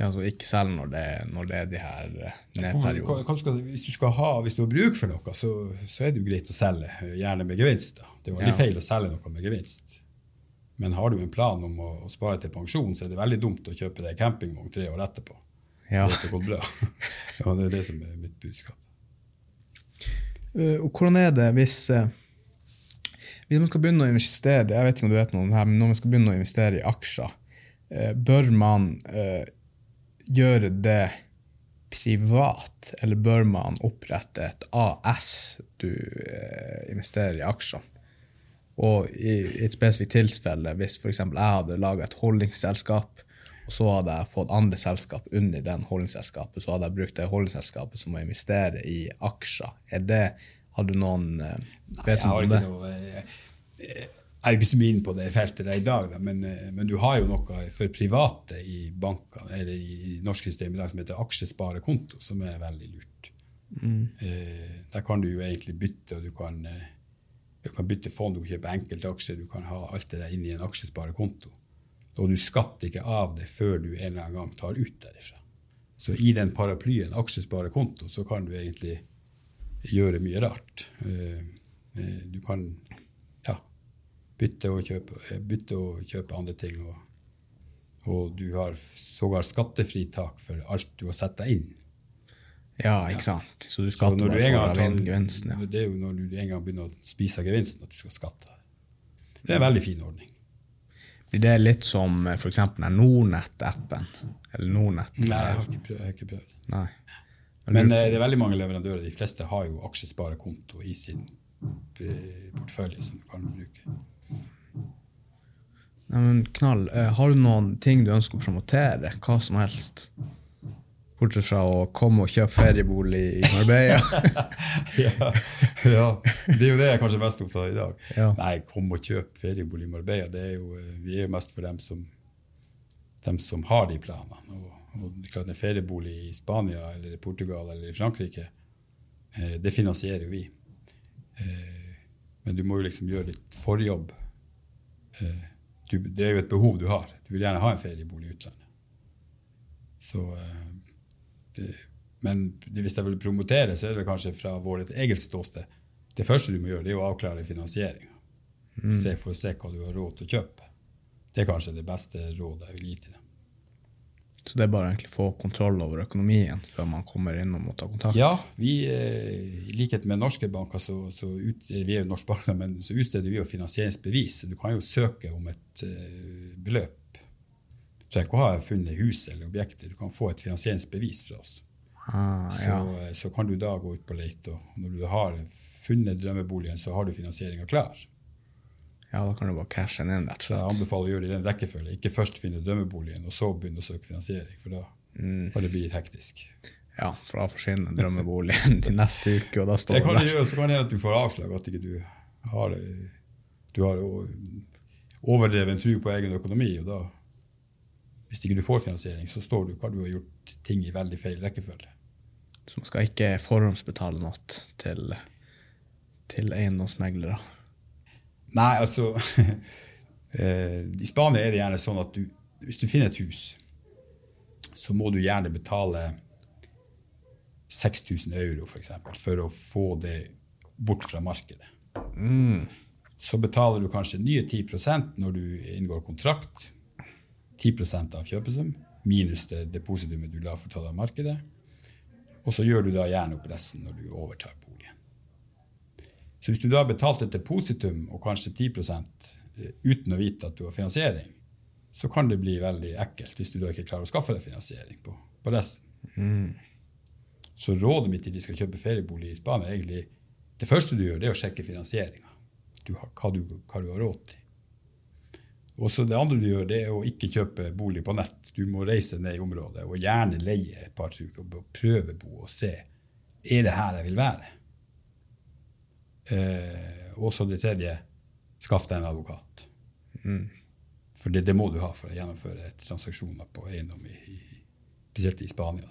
Ja, altså ikke selv når det, når det er de her eh, nedperiodene. Hvis du skal ha, hvis du har bruk for noe, så, så, er det jo greit å selge, gjerne med gevinst. Da. Det er jo veldig ja. feil å selge noe med gevinst. Men har du en plan om å, å, spare til pensjon, så er det veldig dumt å kjøpe deg campingvogn tre år etterpå. Ja. Det har gått bra. [laughs] ja, det er det som er mitt budskap. Uh, og hvordan er det hvis uh, hvis man skal begynne å investere jeg vet ikke om du vet noe om det her, men når man skal begynne å investere i aksjer, uh, bør man gjøre det privat, eller bør man opprette et AS du eh, investerer i aksjer? Og i, i et spesifikt tilfelle, hvis f.eks. jeg hadde laga et holdningsselskap, og så hadde jeg fått andre selskap under den holdningsselskapet, så hadde jeg brukt det holdningsselskapet som å investere i aksjer. Er det, Har du noen eh, Nei, jeg har ikke noe... Jeg, jeg er ikke så mye inn på det feltet der i dag, da, men, eh, men, du har jo noe for private i bankene, eller i norsk system i dag som heter aksjesparekonto, som er veldig lurt. Mm. Eh, der kan du jo egentlig bytte, og du kan, eh, du kan bytte fond, du kan kjøpe enkeltaksjer, du kan ha alt det der inn i en aksjesparekonto. Og du skatter ikke av det før du en eller annen gang tar ut derifra. Så i den paraplyen aksjesparekonto så kan du egentlig gjøre mye rart. Eh, eh, du kan bytte og kjøpe, eh, bytte og kjøpe andre ting. Og, og du har sågar skattefritak for alt du har satt deg inn. Ja, ikke sant. Så du skatter bare for gevinsten. Ja. Det er jo når du en gang begynner å spise gevinsten, at du skal skatte. Det er en veldig fin ordning. Blir det litt som eh, f.eks. Nordnett-appen? Eller Nordnett? Nei, jeg har ikke prøvd. Har ikke prøvd. Nei. Men, eh, det er veldig mange leverandører. De fleste har jo aksjesparekonto i sin portefølje som du kan bruke. Nei, men knall. Har du noen ting du ønsker å promotere? Hva som helst? Bortsett fra å komme og kjøpe feriebolig i Marbella. [laughs] ja, ja, det er jo det jeg er kanskje mest opptatt av i dag. Ja. Nei, kom og kjøp feriebolig i Marbella. Det er jo, eh, vi er jo mest for dem som, dem som har de planene. Og, og klart En feriebolig i Spania eller i Portugal eller i Frankrike, eh, det finansierer jo vi. Eh, men du må jo liksom gjøre litt forjobb. Eh, du, det er jo et behov du har. Du vil gjerne ha en feriebolig i utlandet. Så eh, det, men hvis jeg vil promotere, så er det kanskje fra vårt eget ståsted. Det første du må gjøre, det er å avklare finansieringa. Mm. for å se hva du har råd til å kjøpe. Det er kanskje det beste rådet jeg vil gi til dem. Så det er bare egentlig å få kontroll over økonomien før man kommer inn og må ta kontakt? Ja, vi, eh, i likhet med norske banker, så, så ut, vi er jo norske banker, men så utsteder vi jo finansieringsbevis. Du kan jo søke om et uh, beløp du trenger ikke å ha funnet hus eller objekter, du kan få et finansieringsbevis fra oss. Ah, ja. så, så, kan du da gå ut på leit, og når du har funnet drømmeboligen, så har du finansieringa klar. Ja, da kan du bare cashe den inn, rett og slett. Jeg anbefaler å gjøre det i den rekkefølge. Ikke først finne drømmeboligen, og så begynne å søke finansiering, for da mm. kan det bli litt hektisk. Ja, for da forsvinner drømmeboligen [laughs] til neste uke, og da står det kan du gjøre, Så kan det hende at du får avslag, at ikke du har, du har overdreven tro på egen økonomi, og da hvis ikke du får finansiering, så står du hva du har gjort ting i veldig feil rekkefølge. Så man skal ikke forhåndsbetale noe til, til eiendomsmeglere? Nei, altså [laughs] eh, I Spania er det gjerne sånn at du, hvis du finner et hus, så må du gjerne betale 6000 euro for, eksempel, for å få det bort fra markedet. Mm. Så betaler du kanskje nye 10 når du inngår kontrakt 10% av kjøpesum minus det depositumet du la for å ta deg av markedet. Og så gjør du da gjerne opp resten når du overtar. Så hvis du da har betalt et depositum og kanskje 10 eh, uten å vite at du har finansiering, så kan det bli veldig ekkelt hvis du da ikke klarer å skaffe deg finansiering på, på resten. Mm. Så rådet mitt til de skal kjøpe feriebolig i Spania, egentlig det første du gjør, det er å sjekke finansieringa. Hva, hva, du har råd til. Og så Det andre du gjør, det er å ikke kjøpe bolig på nett. Du må reise ned i området og gjerne leie et par uker og prøve bo og se. Er det her jeg vil være? Eh, og så det tredje skaff deg en advokat. Mm. For det, det, må du ha for å gjennomføre transaksjoner på eiendom, i, i, spesielt i Spania.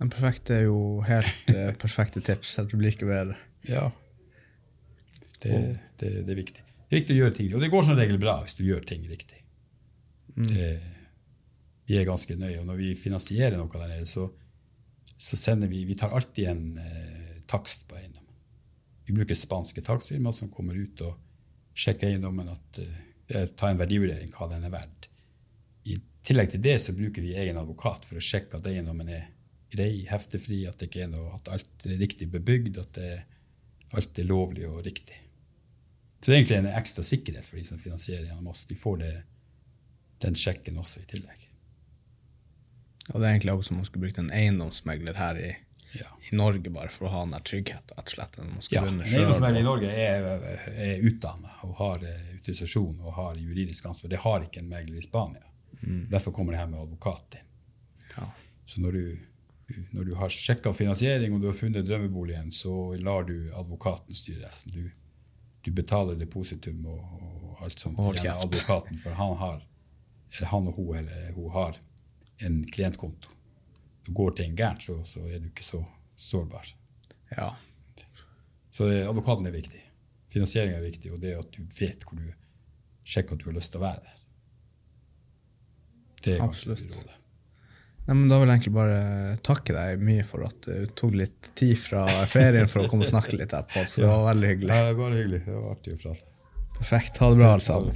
Den perfekte er jo helt eh, [laughs] perfekte tips. Blir ikke bedre. Ja. Det, det, det er viktig. Det er viktig å gjøre ting Og det går som regel bra hvis du gjør ting riktig. Mm. Det, vi er ganske nøye. Og når vi finansierer noe der nede, så, så sender vi Vi tar alltid en eh, takst på eiendom. Vi bruker spanske takstfirmaer som kommer ut og sjekker eiendommen, at, uh, tar en verdivurdering hva den er verdt. I tillegg til det så bruker vi egen advokat for å sjekke at eiendommen er grei, heftefri, at, det ikke er noe, at alt er riktig bebygd, at det, alt er lovlig og riktig. Så det er egentlig en ekstra sikkerhet for de som finansierer gjennom oss. De får det, den sjekken også i tillegg. Og det er egentlig også som om man skulle brukt en eiendomsmegler her i, Ja. i Norge bare for å ha den der tryggheten, rett og slett. den Ja, en begynne selv, eiendomsmegler i Norge er, er utdannet og har eh, autorisasjon og har juridisk ansvar. Det har ikke en megler i Spania. Derfor kommer det her med advokat inn. Ja. Så når du, når du har sjekka finansiering og du har funnet drømmeboligen, så lar du advokaten styre resten. Du, du betaler depositum og, og alt sånt gjennom advokaten, for han har, eller han og hun, eller hun har en klientkonto. Går ting gærent, så, så er du ikke så sårbar. ja. Så advokaten er viktig. Finansiering er viktig, og det at du vet hvor du sjekker at du har lyst til å være der. Det er kanskje Absolutt. rådet. Nei, men Da vil jeg egentlig bare takke deg mye for at du tok litt tid fra ferien for å komme og snakke litt her på. Så det var veldig hyggelig. Ja, det bare hyggelig. Det var artig å prate. Perfekt. Ha det bra, alle sammen.